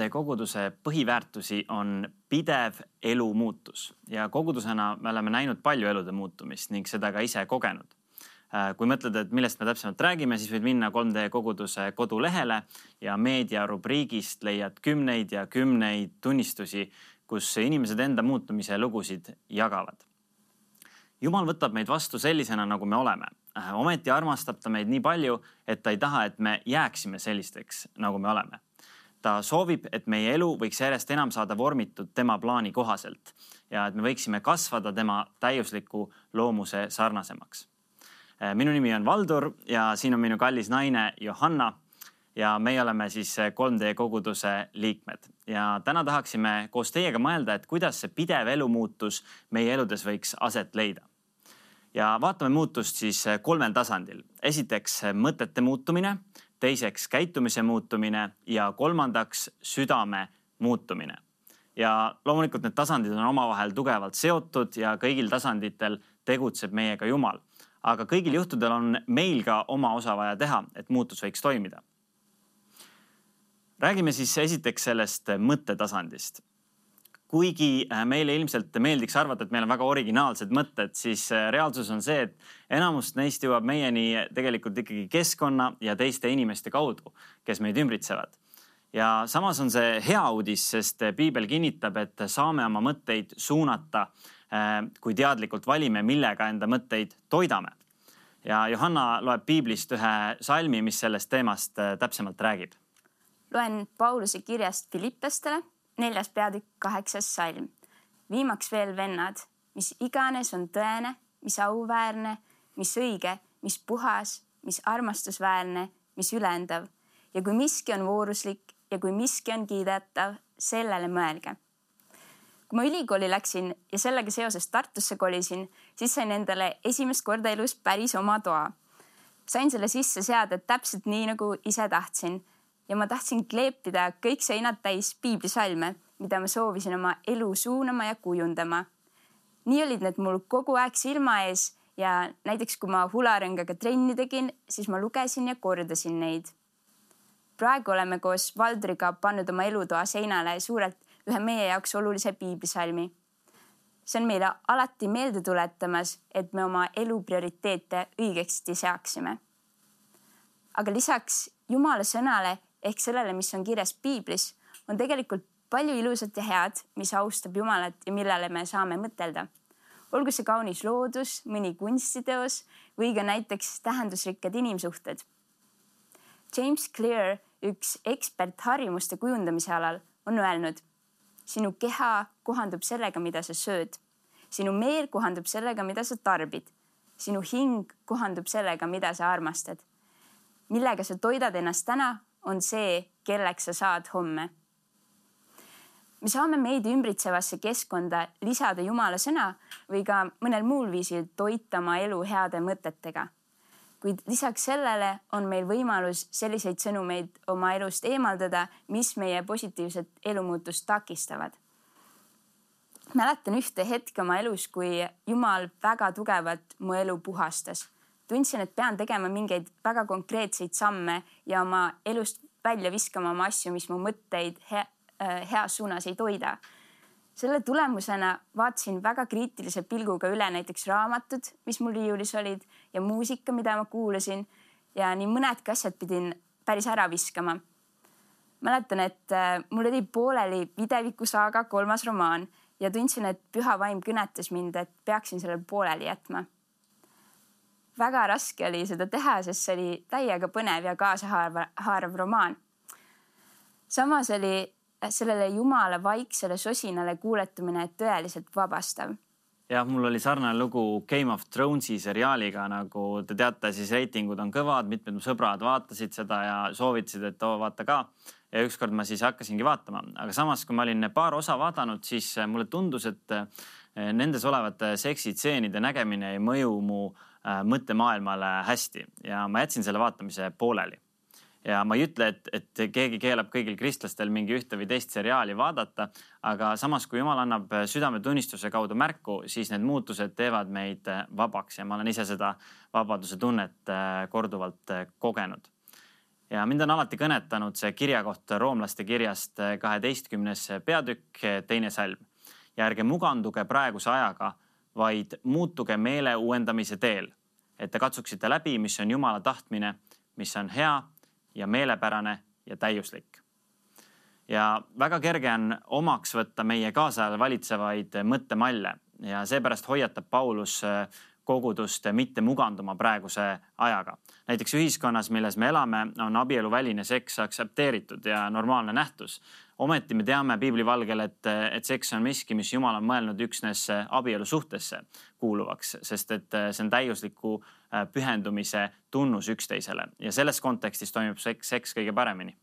3D koguduse põhiväärtusi on pidev elu muutus ja kogudusena me oleme näinud palju elude muutumist ning seda ka ise kogenud. Äh, kui mõtled, et millest me täpsemalt räägime, siis võid minna 3D koguduse kodulehele ja meediarubriigist leiad kümneid ja kümneid tunnistusi, kus inimesed enda muutumise lugusid jagavad. jumal võtab meid vastu sellisena, nagu me oleme. Äh, ometi armastab ta meid nii palju, et ta ei taha, et me jääksime sellisteks, nagu me oleme ta soovib, et meie elu võiks järjest enam saada vormitud tema plaani kohaselt ja et me võiksime kasvada tema täiusliku loomuse sarnasemaks. Äh, minu nimi on Valdur ja siin on minu kallis naine Johanna ja meie oleme siis 3D koguduse liikmed ja täna tahaksime koos teiega mõelda, et kuidas see pidev elumuutus meie eludes võiks aset leida. ja vaatame muutust siis kolmel tasandil. esiteks mõtete muutumine teiseks käitumise muutumine ja kolmandaks südame muutumine. ja loomulikult need tasandid on omavahel tugevalt seotud ja kõigil tasanditel tegutseb meiega Jumal. aga kõigil juhtudel on meil ka oma osa vaja teha, et muutus võiks toimida. räägime siis esiteks sellest mõttetasandist kuigi äh, meile ilmselt meeldiks arvata, et meil on väga originaalsed mõtted, siis äh, reaalsus on see, et enamus neist jõuab meieni tegelikult ikkagi keskkonna ja teiste inimeste kaudu, kes meid ümbritsevad. ja samas on see hea uudis, sest piibel kinnitab, et saame oma mõtteid suunata, äh, kui teadlikult valime, millega enda mõtteid toidame. ja Johanna loeb piiblist ühe salmi, mis sellest teemast täpsemalt räägib. loen Pauluse kirjast Filippestele neljas peatükk, kaheksas salm. viimaks veel vennad, mis iganes on tõene, mis auväärne, mis õige, mis puhas, mis armastusväärne, mis ülendav ja kui miski on vooruslik ja kui miski on kiidetav, sellele mõelge. kui ma ülikooli läksin ja sellega seoses Tartusse kolisin, siis sain endale esimest korda elus päris oma toa. sain selle sisse seada täpselt nii, nagu ise tahtsin ja ma tahtsin kleepida kõik seinad täis piiblisalme, mida ma soovisin oma elu suunama ja kujundama. nii olid need mul kogu aeg silma ees ja näiteks kui ma hularõngaga trenni tegin, siis ma lugesin ja kordasin neid. praegu oleme koos Valdriga pannud oma elutoa seinale suurelt ühe meie jaoks olulise piiblisalmi. see on meile alati meelde tuletamas, et me oma elu prioriteete õigesti seaksime. aga lisaks Jumala sõnale ehk sellele, mis on kirjas piiblis, on tegelikult palju ilusat ja head, mis austab Jumalat ja millele me saame mõtelda. olgu see kaunis loodus, mõni kunstiteos või ka näiteks tähendusrikkad inimsuhted. James Clear, üks ekspert harjumuste kujundamise alal, on öelnud. sinu keha kohandub sellega, mida sa sööd. sinu meel kohandub sellega, mida sa tarbid. sinu hing kohandub sellega, mida sa armastad. millega sa toidad ennast täna, on see, kelleks sa saad homme. me saame meid ümbritsevasse keskkonda lisada Jumala sõna või ka mõnel muul viisil toita oma elu heade mõtetega. kuid lisaks sellele on meil võimalus selliseid sõnumeid oma elust eemaldada, mis meie positiivset elumuutust takistavad. mäletan ühte hetke oma elus, kui Jumal väga tugevalt mu elu puhastas tundsin, et pean tegema mingeid väga konkreetseid samme ja oma elust välja viskama oma asju, mis mu mõtteid he, äh, heas suunas ei toida. selle tulemusena vaatasin väga kriitilise pilguga üle näiteks raamatud, mis mul riiulis olid ja muusika, mida ma kuulasin ja nii mõnedki asjad pidin päris ära viskama. mäletan, et äh, mul oli pooleli Videviku saaga kolmas romaan ja tundsin, et püha vaim kõnetas mind, et peaksin selle pooleli jätma väga raske oli seda teha, sest see oli täiega põnev ja kaasahaarav romaan. samas oli sellele jumala vaiksele sosinale kuuletumine tõeliselt vabastav jah, mul oli sarnane lugu Game of Thronesi seriaaliga, nagu te teate, siis reitingud on kõvad, mitmed mu sõbrad vaatasid seda ja soovitasid, et oo vaata ka. ja ükskord ma siis hakkasingi vaatama, aga samas, kui ma olin paar osa vaadanud, siis mulle tundus, et nendes olevate seksitseenide nägemine ei mõju mu Äh, mõttemaailmale hästi ja ma jätsin selle vaatamise pooleli. ja ma ei ütle, et, et keegi keelab kõigil kristlastel mingi ühte või teist seriaali vaadata, aga samas, kui jumal annab südametunnistuse kaudu märku, siis need muutused teevad meid vabaks ja ma olen ise seda vabaduse tunnet korduvalt kogenud ja mind on alati kõnetanud see kirja kohta roomlaste kirjast kaheteistkümnes peatükk, teine salm. Ja ärge muganduge praeguse ajaga, vaid muutuge meele uuendamise teel, et te katsuksite läbi, mis on Jumala tahtmine, mis on hea ja meelepärane ja täiuslik. ja väga kerge on omaks võtta meie kaasajal valitsevaid mõttemalle ja seepärast hoiatab Paulus kogudust mitte muganduma praeguse ajaga. näiteks ühiskonnas, milles me elame, on abieluväline seks aktsepteeritud ja normaalne nähtus. Ometi me teame piibli valgel, et, et seks on miski, mis Jumal on mõelnud üksnes abielusuhtesse kuuluvaks, sest et see on täiusliku äh, pühendumise tunnus üksteisele ja selles kontekstis toimib seks, seks kõige paremini.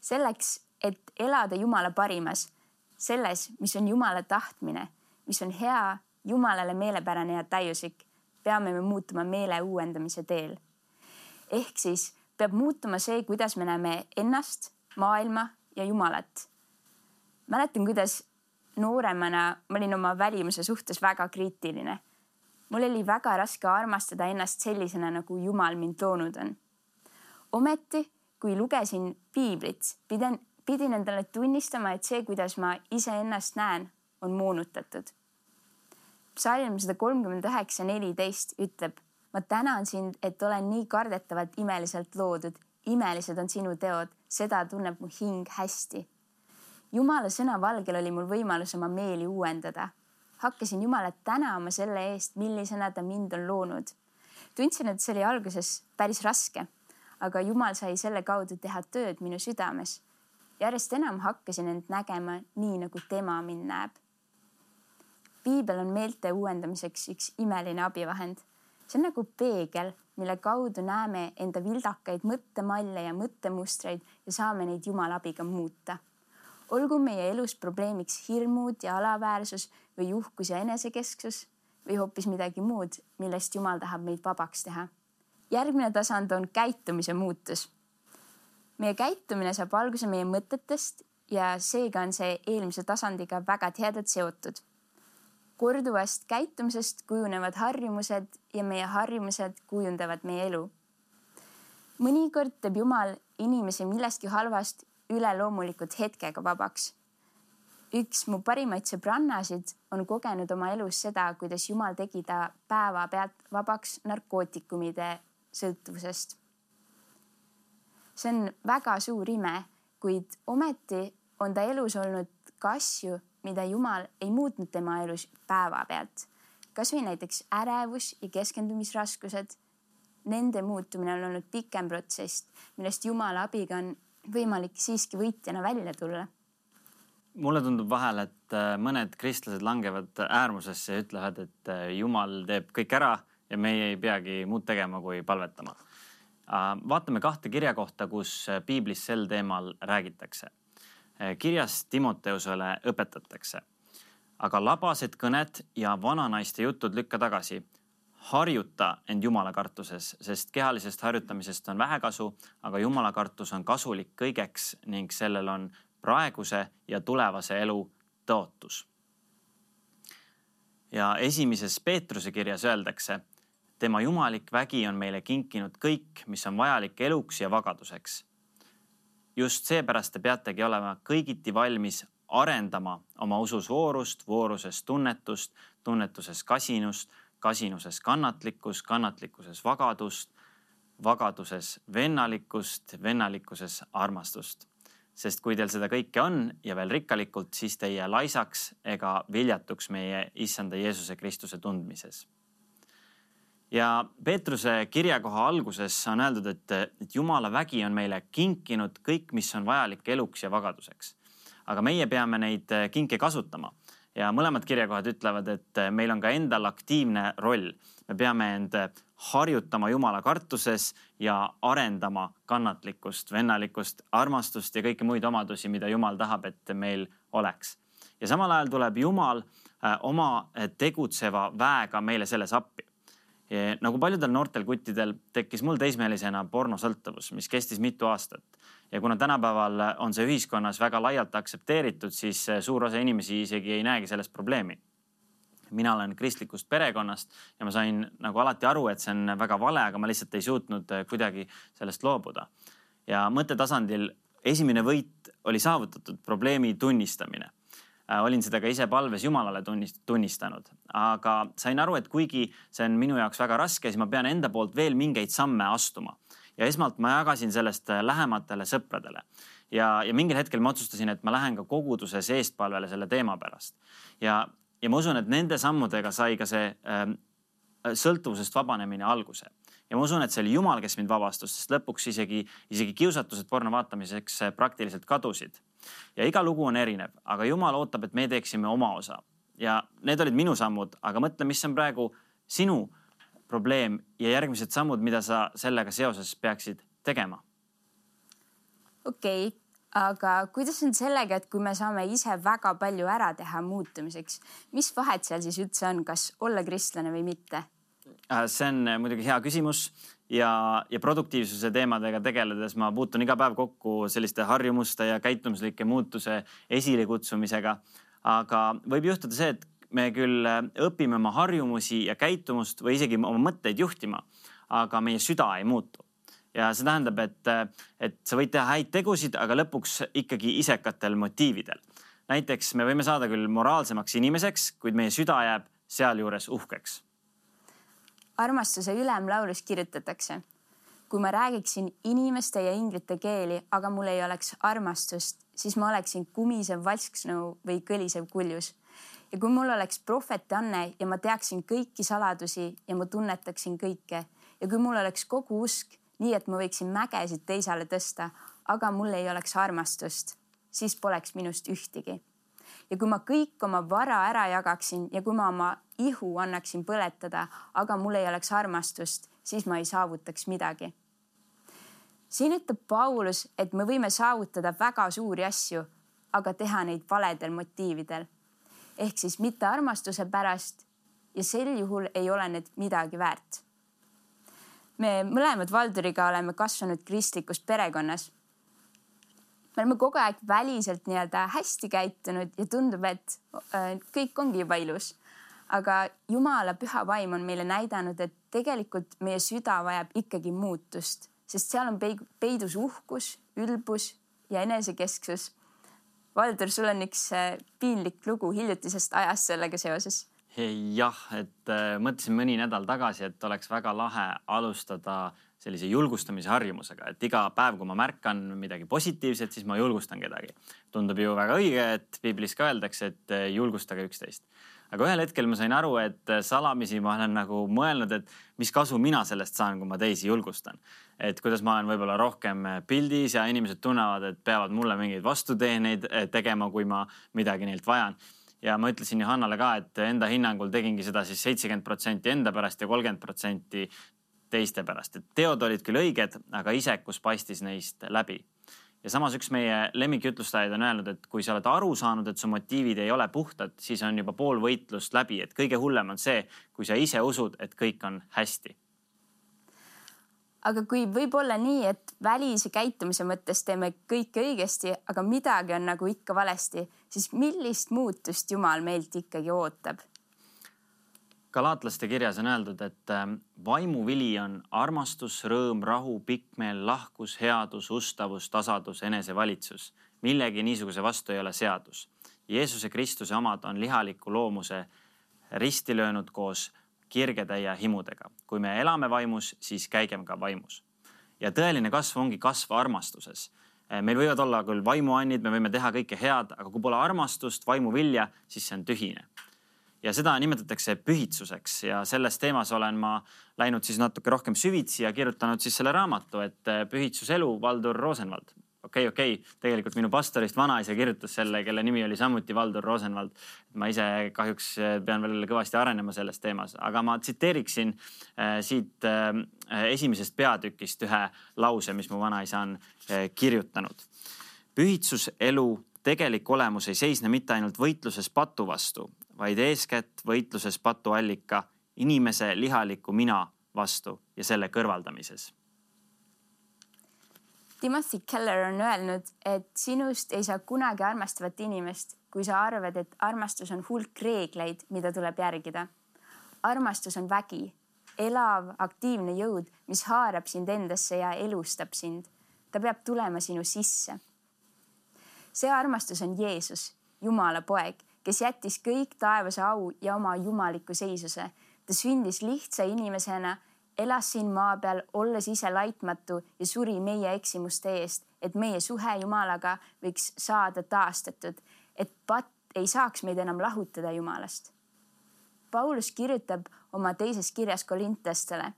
selleks, et elada Jumala parimas, selles, mis on Jumala tahtmine, mis on hea, Jumalale meelepärane ja täiuslik peame me muutuma meele uuendamise teel. ehk siis peab muutuma see, kuidas me näeme ennast, maailma ja Jumalat. mäletan, kuidas nooremana ma olin oma välimuse suhtes väga kriitiline. mul oli väga raske armastada ennast sellisena, nagu Jumal mind loonud on. ometi, kui lugesin piiblit, pidin, pidin endale tunnistama, et see, kuidas ma iseennast näen, on moonutatud psalm sada kolmkümmend üheksa, neliteist ütleb, ma tänan sind, et olen nii kardetavalt imeliselt loodud, imelised on sinu teod, seda tunneb mu hing hästi. Jumala sõna valgel oli mul võimalus oma meeli uuendada. hakkasin Jumalat tänama selle eest, millisena ta mind on loonud. tundsin, et see oli alguses päris raske, aga Jumal sai selle kaudu teha tööd minu südames. järjest enam hakkasin end nägema nii, nagu tema mind näeb piibel on meelte uuendamiseks üks imeline abivahend. see on nagu peegel, mille kaudu näeme enda vildakaid mõttemalle ja mõttemustreid ja saame neid Jumala abiga muuta. olgu meie elus probleemiks hirmud ja alaväärsus või uhkus ja enesekesksus või hoopis midagi muud, millest Jumal tahab meid vabaks teha. järgmine tasand on käitumise muutus. meie käitumine saab alguse meie mõtetest ja seega on see eelmise tasandiga väga tihedalt seotud korduvast käitumisest kujunevad harjumused ja meie harjumused kujundavad meie elu. mõnikord teeb Jumal inimese millestki halvast üleloomulikult hetkega vabaks. üks mu parimaid sõbrannasid on kogenud oma elus seda, kuidas Jumal tegi ta päevapealt vabaks narkootikumide sõltuvusest. see on väga suur ime, kuid ometi on ta elus olnud ka asju, mida Jumal ei muutnud tema elus päevapealt. kasvõi näiteks ärevus ja keskendumisraskused. Nende muutumine on olnud pikem protsess, millest Jumala abiga on võimalik siiski võitjana välja tulla. mulle tundub vahel, et äh, mõned kristlased langevad äärmusesse ja ütlevad, et äh, Jumal teeb kõik ära ja meie ei peagi muud tegema, kui palvetama. Äh, vaatame kahte kirja kohta, kus piiblis sel teemal räägitakse kirjas Timoteusele õpetatakse. aga labased kõned ja vananaiste jutud lükka tagasi. harjuta end Jumala kartuses, sest kehalisest harjutamisest on vähe kasu, aga Jumala kartus on kasulik kõigeks ning sellel on praeguse ja tulevase elu tõotus. ja esimeses Peetruse kirjas öeldakse, tema jumalik vägi on meile kinkinud kõik, mis on vajalik eluks ja vabaduseks just seepärast te peategi olema kõigiti valmis arendama oma usus voorust, vooruses tunnetust, tunnetuses kasinust, kasinuses kannatlikkus, kannatlikkuses vagadust, vagaduses vennalikkust, vennalikkuses armastust. sest kui teil seda kõike on ja veel rikkalikult, siis te ei jää laisaks ega viljatuks meie issanda Jeesuse Kristuse tundmises ja Peetruse kirjakoha alguses on öeldud, et, et Jumala vägi on meile kinkinud kõik, mis on vajalik eluks ja vabaduseks. aga meie peame neid kinke kasutama ja mõlemad kirjakohad ütlevad, et meil on ka endal aktiivne roll. me peame end harjutama Jumala kartuses ja arendama kannatlikkust, vennalikkust, armastust ja kõiki muid omadusi, mida Jumal tahab, et meil oleks. ja samal ajal tuleb Jumal oma tegutseva väega meile selles appi nagu paljudel noortel kuttidel tekkis mul teismelisena pornosõltuvus, mis kestis mitu aastat. ja kuna tänapäeval on see ühiskonnas väga laialt aktsepteeritud, siis suur osa inimesi isegi ei näegi selles probleemi. mina olen kristlikust perekonnast ja ma sain nagu alati aru, et see on väga vale, aga ma lihtsalt ei suutnud kuidagi sellest loobuda. ja mõttetasandil esimene võit oli saavutatud probleemi tunnistamine olin seda ka ise palves Jumalale tunnist, tunnistanud, aga sain aru, et kuigi see on minu jaoks väga raske, siis ma pean enda poolt veel mingeid samme astuma. ja esmalt ma jagasin sellest äh, lähematele sõpradele ja, ja mingil hetkel ma otsustasin, et ma lähen ka koguduses eestpalvele selle teema pärast. ja, ja ma usun, et nende sammudega sai ka see äh, sõltuvusest vabanemine alguse ja ma usun, et see oli Jumal, kes mind vabastas, sest lõpuks isegi, isegi kiusatused porno vaatamiseks äh, praktiliselt kadusid ja iga lugu on erinev, aga Jumal ootab, et me teeksime oma osa ja need olid minu sammud, aga mõtle, mis on praegu sinu probleem ja järgmised sammud, mida sa sellega seoses peaksid tegema. okei okay,, aga kuidas on sellega, et kui me saame ise väga palju ära teha muutumiseks, mis vahet seal siis üldse on, kas olla kristlane või mitte? Äh, see on muidugi hea küsimus ja, ja produktiivsuse teemadega tegeledes ma puutun iga päev kokku selliste harjumuste ja käitumislike muutuse esilekutsumisega. aga võib juhtuda see, et me küll õpime oma harjumusi ja käitumust või isegi oma mõtteid juhtima, aga meie süda ei muutu. ja see tähendab, et, et sa võid teha häid tegusid, aga lõpuks ikkagi isekatel motiividel. näiteks me võime saada küll moraalsemaks inimeseks, kuid meie süda jääb sealjuures uhkeks armastuse ülemlaulus kirjutatakse. kui ma räägiksin inimeste ja inglite keeli, aga mul ei oleks armastust, siis ma oleksin kumisev valksnõu või kõlisev kuljus. ja kui mul oleks prohvetianne ja ma teaksin kõiki saladusi ja ma tunnetaksin kõike ja kui mul oleks kogu usk, nii et ma võiksin mägesid teisele tõsta, aga mul ei oleks armastust, siis poleks minust ühtegi ja kui ma kõik oma vara ära jagaksin ja kui ma oma ihu annaksin põletada, aga mul ei oleks armastust, siis ma ei saavutaks midagi. siin ütleb Paulus, et me võime saavutada väga suuri asju, aga teha neid valedel motiividel. ehk siis mitte armastuse pärast ja sel juhul ei ole need midagi väärt. me mõlemad Valduriga oleme kasvanud kristlikus perekonnas me oleme kogu aeg väliselt nii-öelda hästi käitunud ja tundub, et äh, kõik ongi juba ilus. aga Jumala püha vaim on meile näidanud, et tegelikult meie süda vajab ikkagi muutust, sest seal on peidus uhkus, ülbus ja enesekesksus. Valdur, sul on üks äh, piinlik lugu hiljutisest ajast sellega seoses jah, et äh, mõtlesin mõni nädal tagasi, et oleks väga lahe alustada sellise julgustamise harjumusega, et iga päev, kui ma märkan midagi positiivset, siis ma julgustan kedagi. tundub ju väga õige, et piiblis ka öeldakse, et eh, julgustage üksteist. aga ühel hetkel ma sain aru, et eh, salamisi ma olen nagu mõelnud, et mis kasu mina sellest saan, kui ma teisi julgustan. et kuidas ma olen võib-olla rohkem eh, pildis ja inimesed tunnevad, et peavad mulle mingeid vastuteeneid tegema, kui ma midagi neilt vajan ja ma ütlesin Johannale ka, et enda hinnangul tegingi seda siis seitsekümmend protsenti enda pärast ja kolmkümmend protsenti teiste pärast, et teod olid küll õiged, aga isekus paistis neist läbi. ja samas üks meie lemmikjutlustajaid on öelnud, et kui sa oled aru saanud, et su motiivid ei ole puhtad, siis on juba pool võitlust läbi, et kõige hullem on see, kui sa ise usud, et kõik on hästi aga kui võib olla nii, et välise käitumise mõttes teeme kõike õigesti, aga midagi on nagu ikka valesti, siis millist muutust Jumal meilt ikkagi ootab? Galaatlaste kirjas on öeldud, et ähm, vaimuvili on armastus, rõõm, rahu, pikkmeel, lahkus, headus, ustavus, tasadus, enesevalitsus. millegi niisuguse vastu ei ole seadus. Jeesuse Kristuse omad on lihaliku loomuse risti löönud koos kirgetäie himudega. kui me elame vaimus, siis käigem ka vaimus. ja tõeline kasv ongi kasv armastuses äh, meil võivad olla küll vaimuannid, me võime teha kõike head, aga kui pole armastust, vaimuvilja, siis see on tühine ja seda nimetatakse pühitsuseks ja selles teemas olen ma läinud siis natuke rohkem süvitsi ja kirjutanud siis selle raamatu, et eh, pühitsuselu Valdur Rosenvald. okei okay,, okei okay., tegelikult minu pastorist vanaisa kirjutas selle, kelle nimi oli samuti Valdur Rosenvald. ma ise kahjuks eh, pean veel kõvasti arenema selles teemas, aga ma tsiteeriksin äh, siit esimesest peatükist ühe lause, mis mu vanaisa on kirjutanud. pühitsuselu tegelik olemus ei seisne mitte ainult võitluses patu vastu, vaid eeskätt võitluses patuallika, inimese lihaliku mina vastu ja selle kõrvaldamises. Timothy Keller on öelnud, et sinust ei saa kunagi armastavat inimest, kui sa arvad, et armastus on hulk reegleid, mida tuleb järgida. armastus on vägi, elav, aktiivne jõud, mis haarab sind endasse ja elustab sind. ta peab tulema sinu sisse. see armastus on Jeesus, Jumala poeg, kes jättis kõik taevase au ja oma jumaliku seisuse. ta sündis lihtsa inimesena, elas siin maa peal, olles ise laitmatu ja suri meie eksimuste eest, et meie suhe Jumalaga võiks saada taastatud, et patt ei saaks meid enam lahutada Jumalast. Paulus kirjutab oma teises kirjas Korintestele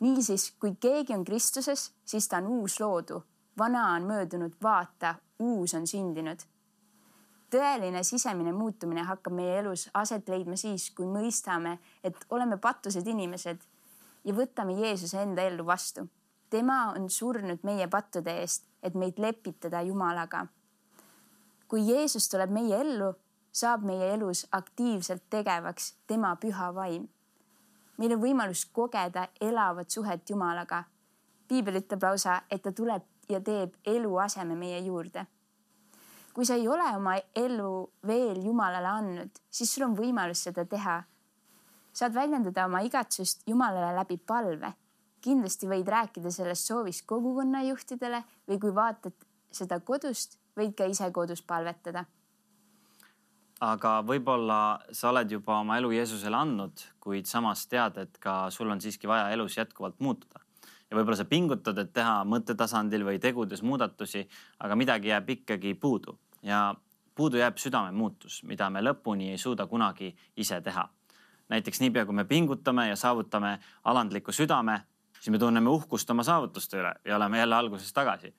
niisiis, kui keegi on Kristuses, siis ta on uus loodu, vana on möödunud, vaata, uus on sündinud. Tõeline sisemine muutumine hakkab meie elus aset leidma siis, kui mõistame, et oleme pattused inimesed ja võtame Jeesuse enda ellu vastu. tema on surnud meie pattude eest, et meid lepitada Jumalaga. kui Jeesus tuleb meie ellu, saab meie elus aktiivselt tegevaks tema püha vaim meil on võimalus kogeda elavat suhet Jumalaga. piibel ütleb lausa, et ta tuleb ja teeb eluaseme meie juurde. Kui sa ei ole oma elu veel Jumalale andnud, siis sul on võimalus seda teha. saad väljendada oma igatsust Jumalale läbi palve. kindlasti võid rääkida sellest soovist kogukonna juhtidele või kui vaatad seda kodust, võid ka ise kodus palvetada aga võib-olla sa oled juba oma elu Jeesusele andnud, kuid samas tead, et ka sul on siiski vaja elus jätkuvalt muutuda. Ja võib-olla sa pingutad, et teha mõttetasandil või tegudes muudatusi, aga midagi jääb ikkagi puudu ja puudu jääb südame muutus, mida me lõpuni ei suuda kunagi ise teha. näiteks niipea, kui me pingutame ja saavutame alandliku südame, siis me tunneme uhkust oma saavutuste üle ja oleme jälle alguses tagasi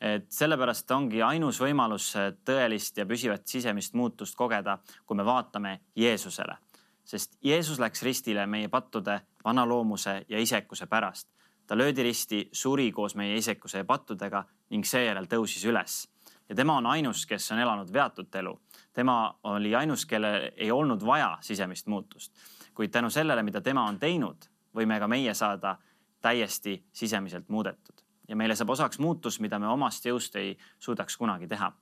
et sellepärast ongi ainus võimalus tõelist ja püsivat sisemist muutust kogeda, kui me vaatame Jeesusele. sest Jeesus läks ristile meie pattude, vana loomuse ja isekuse pärast. Ta löödi risti, suri koos meie isekuse ja pattudega ning seejärel tõusis üles. ja tema on ainus, kes on elanud veatut elu. tema oli ainus, kellel ei olnud vaja sisemist muutust. kuid tänu sellele, mida tema on teinud, võime ka meie saada täiesti sisemiselt muudetud ja meile saab osaks muutus, mida me omast jõust ei suudaks kunagi teha.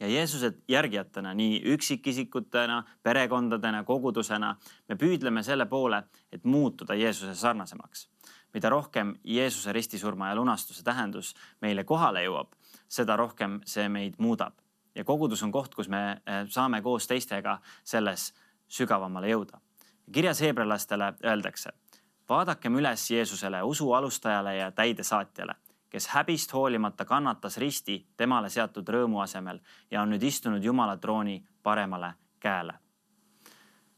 ja Jeesuse järgijatena, nii üksikisikutena, perekondadena, kogudusena, me püüdleme selle poole, et muutuda Jeesuse sarnasemaks. Mida rohkem Jeesuse ristisurma ja lunastuse tähendus meile kohale jõuab, seda rohkem see meid muudab. ja kogudus on koht, kus me eh, saame koos teistega selles sügavamale jõuda. kirjas heebrealastele öeldakse vaadakem üles Jeesusele, usu alustajale ja täidesaatjale, kes häbist hoolimata kannatas risti temale seatud rõõmu asemel ja on nüüd istunud Jumala trooni paremale käele.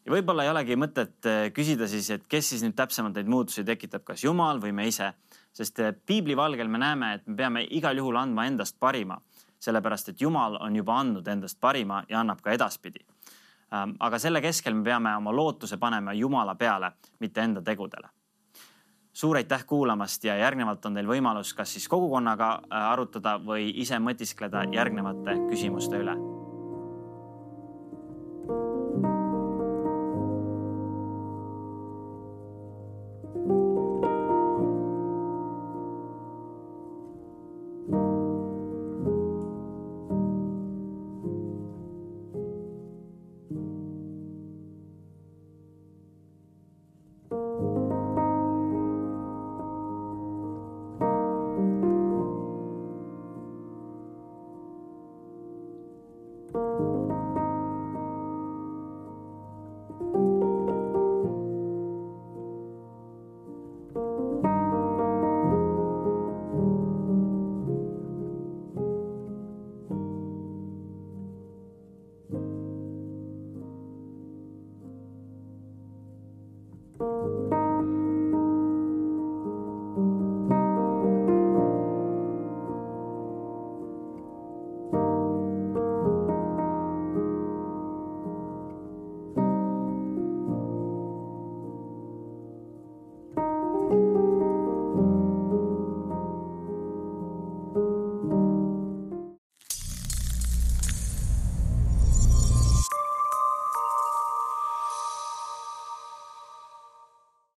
Ja võib-olla ei olegi mõtet eh, küsida siis, et kes siis nüüd täpsemalt neid muutusi tekitab, kas Jumal või me ise, sest eh, piibli valgel me näeme, et me peame igal juhul andma endast parima, sellepärast et Jumal on juba andnud endast parima ja annab ka edaspidi. Ähm, aga selle keskel me peame oma lootuse panema Jumala peale, mitte enda tegudele. Suur aitäh kuulamast ja järgnevalt on teil võimalus kas siis kogukonnaga äh, arutada või ise mõtiskleda järgnevate küsimuste üle